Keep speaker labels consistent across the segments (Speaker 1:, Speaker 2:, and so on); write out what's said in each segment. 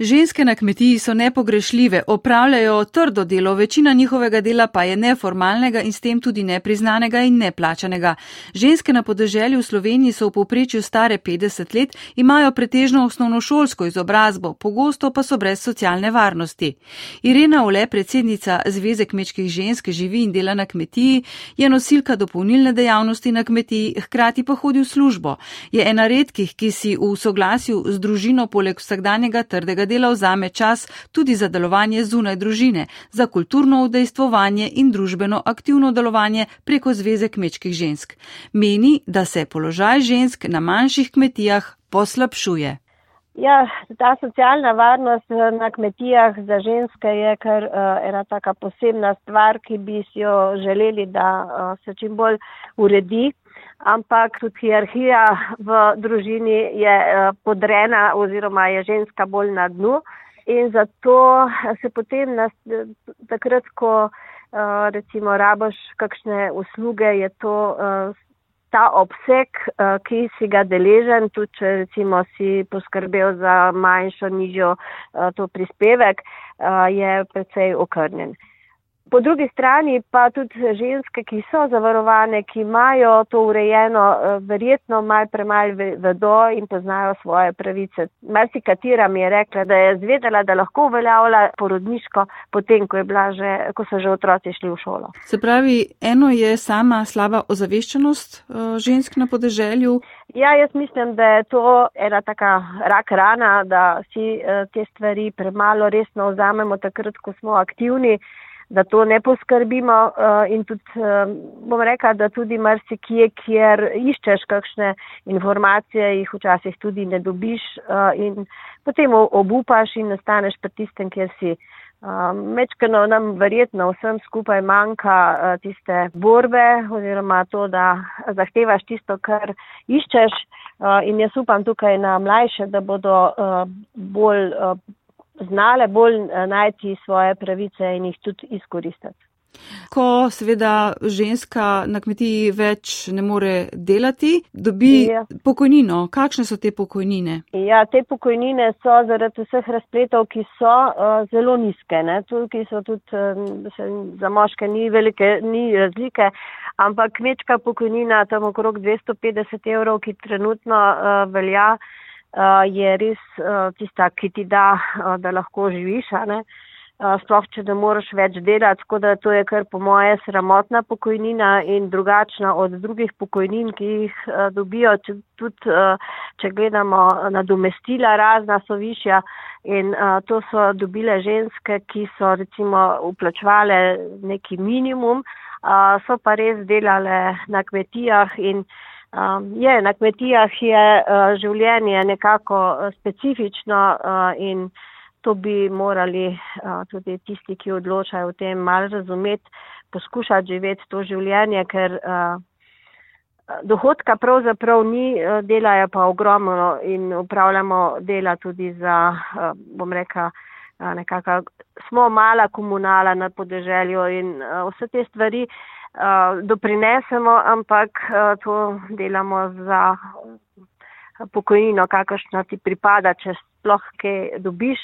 Speaker 1: Ženske na kmetiji so nepogrešljive, opravljajo trdo delo, večina njihovega dela pa je neformalnega in s tem tudi nepriznanega in neplačanega. Ženske na podeželju v Sloveniji so v povprečju stare 50 let, imajo pretežno osnovnošolsko izobrazbo, pogosto pa so brez socialne varnosti. Irena Ole, predsednica Zveze kmečkih žensk, živi in dela na kmetiji, je nosilka dopolnilne dejavnosti na kmetiji, hkrati pa hodi v službo. Je ena redkih, ki si v soglasju z družino poleg vsakdanjega trdega dela vzame čas tudi za delovanje zunaj družine, za kulturno udejstvovanje in družbeno aktivno delovanje preko Zveze kmečkih žensk. Meni, da se položaj žensk na manjših kmetijah poslabšuje.
Speaker 2: Ja, ta socialna varnost eh, na kmetijah za ženske je kar uh, ena taka posebna stvar, ki bi si jo želeli, da uh, se čim bolj uredi. Ampak tudi hierarhija v družini je uh, podrena oziroma je ženska bolj na dnu. In zato se potem nas, takrat, ko uh, recimo rabaš kakšne usluge, je to uh, ta obseg, ki si ga deležen, tudi če recimo si poskrbel za manjšo, nižjo to prispevek, je precej okrnjen. Po drugi strani pa tudi ženske, ki so zavarovane, ki imajo to urejeno, eh, verjetno malo premalo vedo in poznajo svoje pravice. Mersi katera mi je rekla, da je zvedela, da lahko uveljavlja porodniško, potem, ko, že, ko so že otroci šli v šolo.
Speaker 1: Se pravi, eno je sama slaba ozaveščenost eh, žensk na podeželju.
Speaker 2: Ja, jaz mislim, da je to ena taka rak rana, da si eh, te stvari premalo resno vzamemo takrat, ko smo aktivni da to ne poskrbimo uh, in tudi, uh, bom rekla, da tudi marsikje, kjer iščeš kakšne informacije, jih včasih tudi ne dobiš uh, in potem obupaš in nastaneš pri tistem, kjer si. Mečkano nam verjetno vsem skupaj manjka tiste borbe oziroma to, da zahtevaš tisto, kar iščeš in jaz upam tukaj na mlajše, da bodo bolj znale bolj eh, najti svoje pravice in jih tudi izkoristiti.
Speaker 1: Ko seveda ženska na kmetiji več ne more delati, dobi ja. pokojnino. Kakšne so te pokojnine?
Speaker 2: Ja, te pokojnine so zaradi vseh razpletov, ki so uh, zelo nizke. Tukaj so tudi uh, za moške ni velike, ni razlike, ampak kmečka pokojnina tam okrog 250 evrov, ki trenutno uh, velja. Eh, je res uh, tista, ki ti da, uh, da lahko živiš, uh, sploh če ne moreš več delati, tako da to je kar po moje sramotna pokojnina in drugačna od drugih pokojnin, ki jih uh, dobijo, če, tudi uh, če gledamo nadomestila, razna so višja in uh, to so dobile ženske, ki so recimo uplačvale neki minimum, uh, so pa res delale na kmetijah in Um, je, na kmetijah je uh, življenje nekako uh, specifično uh, in to bi morali uh, tudi tisti, ki odločajo o tem, mal razumeti, poskušati živeti to življenje, ker uh, dohodka pravzaprav ni, uh, delajo pa ogromno in upravljamo dela tudi za, uh, bom reka, uh, nekako smo mala komunala na podeželju in uh, vse te stvari. Eh, doprinesemo, ampak uh, to delamo za pokojnino, kakršna ti pripada, če sploh kaj dobiš,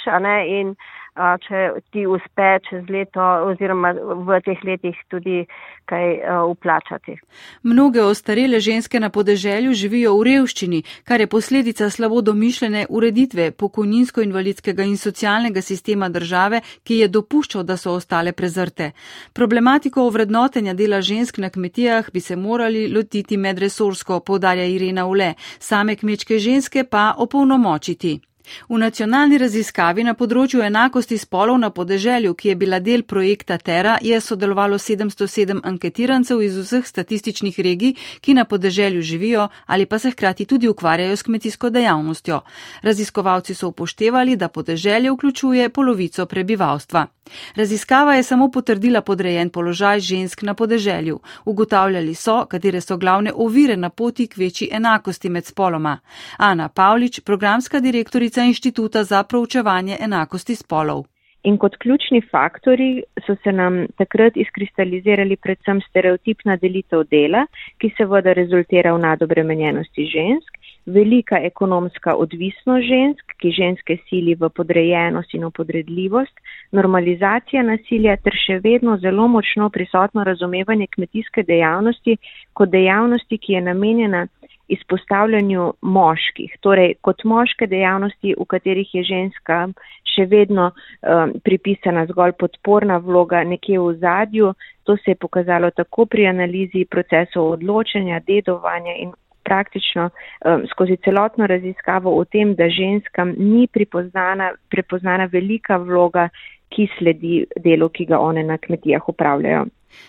Speaker 2: in če ti uspe čez leto oziroma v teh letih tudi kaj uplačati.
Speaker 1: Mnoge ostarele ženske na podeželju živijo v revščini, kar je posledica slabo domišljene ureditve pokojninsko-invalidskega in socialnega sistema države, ki je dopuščal, da so ostale prezrte. Problematiko ovrednotenja dela žensk na kmetijah bi se morali lotiti medresorsko, povdarja Irena Ule, same kmečke ženske pa opolnomočiti. V nacionalni raziskavi na področju enakosti spolov na podeželju, ki je bila del projekta Terra, je sodelovalo 707 anketirancev iz vseh statističnih regij, ki na podeželju živijo ali pa se hkrati tudi ukvarjajo s kmetijsko dejavnostjo. Raziskovalci so upoštevali, da podeželje vključuje polovico prebivalstva. Raziskava je samo potrdila podrejen položaj žensk na podeželju. Ugotavljali so, katere so glavne ovire na poti k večji enakosti med spoloma. Ana Pavlič, programska direktorica Inštituta za proučevanje enakosti spolov.
Speaker 3: In kot ključni faktori so se nam takrat izkristalizirali predvsem stereotipna delitev dela, ki seveda rezultira v nadobremenjenosti žensk, velika ekonomska odvisnost žensk, ki ženske sili v podrejenost in v podredljivost, normalizacija nasilja ter še vedno zelo močno prisotno razumevanje kmetijske dejavnosti kot dejavnosti, ki je namenjena izpostavljanju moških, torej kot moške dejavnosti, v katerih je ženska še vedno um, pripisana zgolj podporna vloga nekje v zadju. To se je pokazalo tako pri analizi procesov odločanja, dedovanja in praktično um, skozi celotno raziskavo o tem, da ženskam ni prepoznana, prepoznana velika vloga, ki sledi delu, ki ga one na kmetijah upravljajo.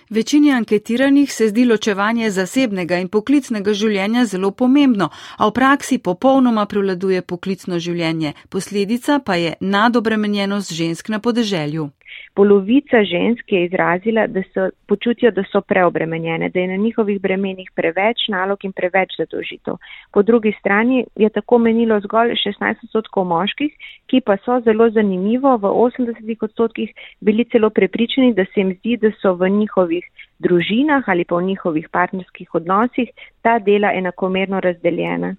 Speaker 1: Večini anketiranih se zdi ločevanje zasebnega in poklicnega življenja zelo pomembno, a v praksi popolnoma prevladuje poklicno življenje, posledica pa je nadobremenjenost žensk na podeželju
Speaker 3: polovica žensk je izrazila, da so počutijo, da so preobremenjene, da je na njihovih bremenih preveč nalog in preveč zadožitev. Po drugi strani je tako menilo zgolj 16 odstotkov moških, ki pa so zelo zanimivo v 80 odstotkih bili celo prepričani, da se jim zdi, da so v njihovih družinah ali pa v njihovih partnerskih odnosih ta dela enakomerno razdeljena.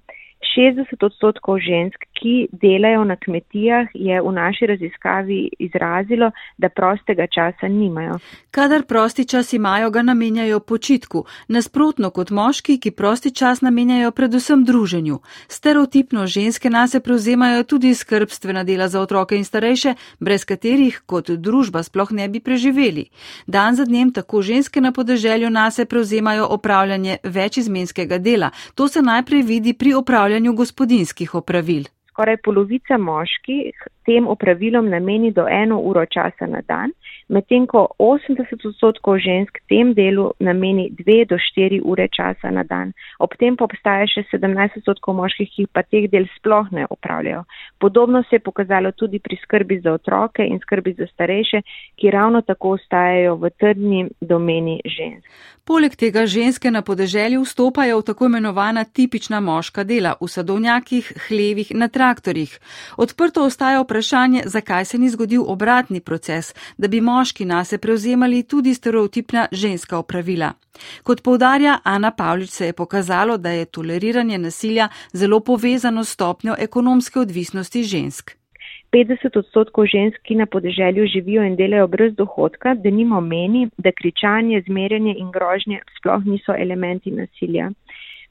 Speaker 3: 60 odstotkov žensk, ki delajo na kmetijah, je v naši raziskavi izrazilo, da prostega časa nimajo.
Speaker 1: Kadar prosti čas imajo, ga namenjajo počitku, nasprotno kot moški, ki prosti čas namenjajo predvsem druženju. Stereotipno ženske nase prevzemajo tudi skrbstvena dela za otroke in starejše, brez katerih kot družba sploh ne bi preživeli. Dan za dnem tako ženske na podeželju nase prevzemajo opravljanje večizmenskega dela. To se najprej vidi pri opravljanju gospodinskih opravil.
Speaker 3: Skoraj polovica moških tem opravilom nameni do eno uro časa na dan, medtem ko 80 odstotkov žensk tem delu nameni 2 do 4 ure časa na dan. Ob tem pa obstaja še 17 odstotkov moških, ki pa teh del sploh ne upravljajo. Podobno se je pokazalo tudi pri skrbi za otroke in skrbi za starejše, ki ravno tako ostajajo v trdni domeni žensk.
Speaker 1: Poleg tega ženske na podeželju vstopajo v tako imenovana tipična moška dela v sadovnjakih, hlevih, na traktorjih. Odprto ostaja vprašanje, zakaj se ni zgodil obratni proces, da bi moški nase prevzemali tudi stereotipna ženska opravila. Kot povdarja Ana Pavlič, se je pokazalo, da je toleriranje nasilja zelo povezano s stopnjo ekonomske odvisnosti žensk.
Speaker 3: 50 odstotkov žensk, ki na podeželju živijo in delajo brez dohodka, da nimo meni, da kričanje, zmerjanje in grožnje sploh niso elementi nasilja.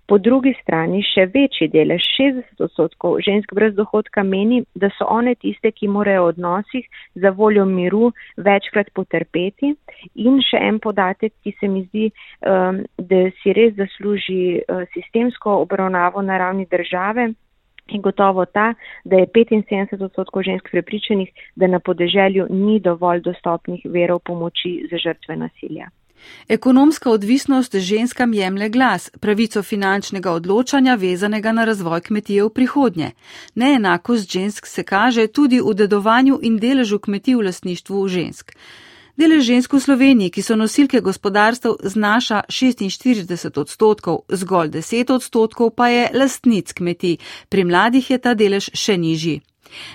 Speaker 3: Po drugi strani še večji delež, 60 odstotkov žensk brez dohodka meni, da so one tiste, ki morajo v odnosih za voljo miru večkrat potrpeti. In še en podatek, ki se mi zdi, um, da si res zasluži uh, sistemsko obravnavo na ravni države. In gotovo ta, da je 75 odstotkov žensk prepričanih, da na podeželju ni dovolj dostopnih verov pomoči za žrtve nasilja.
Speaker 1: Ekonomska odvisnost ženskam jemlje glas, pravico finančnega odločanja vezanega na razvoj kmetije v prihodnje. Neenakost žensk se kaže tudi v dedovanju in deležu kmetij v lasništvu žensk. Delež žensk v Sloveniji, ki so nosilke gospodarstv, znaša 46 odstotkov, zgolj 10 odstotkov pa je lastnic kmetij, pri mladih je ta delež še nižji.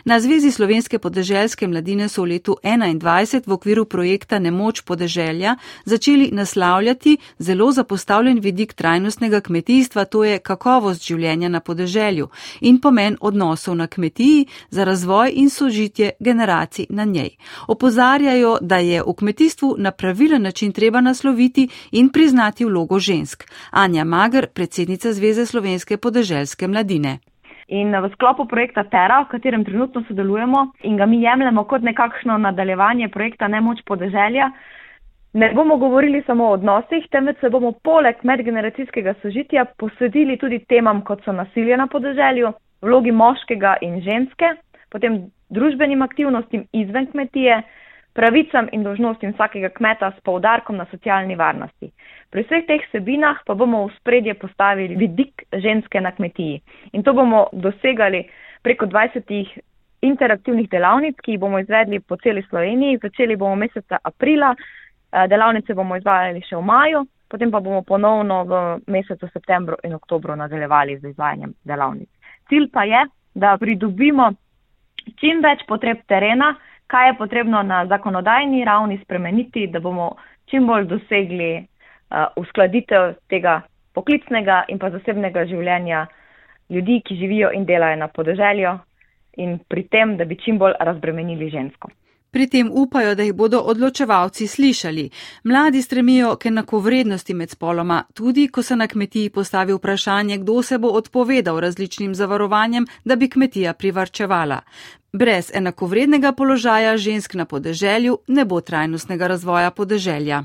Speaker 1: Na Zvezi slovenske podeželske mladine so v letu 2021 v okviru projekta Nemoč podeželja začeli naslavljati zelo zapostavljen vidik trajnostnega kmetijstva, to je kakovost življenja na podeželju in pomen odnosov na kmetiji za razvoj in sožitje generacij na njej. Opozarjajo, da je v kmetijstvu na pravilen način treba nasloviti in priznati vlogo žensk. Anja Magr, predsednica Zveze slovenske podeželske mladine.
Speaker 4: In v sklopu projekta Terra, v katerem trenutno sodelujemo in ga mi jemljemo kot nekakšno nadaljevanje projekta Nemoč podeželja, ne bomo govorili samo o odnosih, temveč se bomo poleg medgeneracijskega sožitja posvetili tudi temam, kot so nasilje na podeželju, vlogi moškega in ženske, potem družbenim aktivnostim izven kmetije, pravicam in dožnostim vsakega kmeta s poudarkom na socialni varnosti. Pri vseh teh sebinah pa bomo v spredje postavili vidik ženske na kmetiji. In to bomo dosegali preko 20 interaktivnih delavnic, ki jih bomo izvedli po celi Sloveniji. Začeli bomo meseca aprila, eh, delavnice bomo izvajali še v maju, potem pa bomo ponovno v mesecu septembru in oktobru nadaljevali z izvajanjem delavnic. Cilj pa je, da pridobimo čim več potreb terena, kaj je potrebno na zakonodajni ravni spremeniti, da bomo čim bolj dosegli uh, uskladitev tega poklicnega in pa zasebnega življenja ljudi, ki živijo in delajo na podeželju in pri tem, da bi čim bolj razbremenili žensko.
Speaker 1: Pri tem upajo, da jih bodo odločevalci slišali. Mladi stremijo k enakovrednosti med spoloma, tudi ko se na kmetiji postavi vprašanje, kdo se bo odpovedal različnim zavarovanjem, da bi kmetija privarčevala. Brez enakovrednega položaja žensk na podeželju ne bo trajnostnega razvoja podeželja.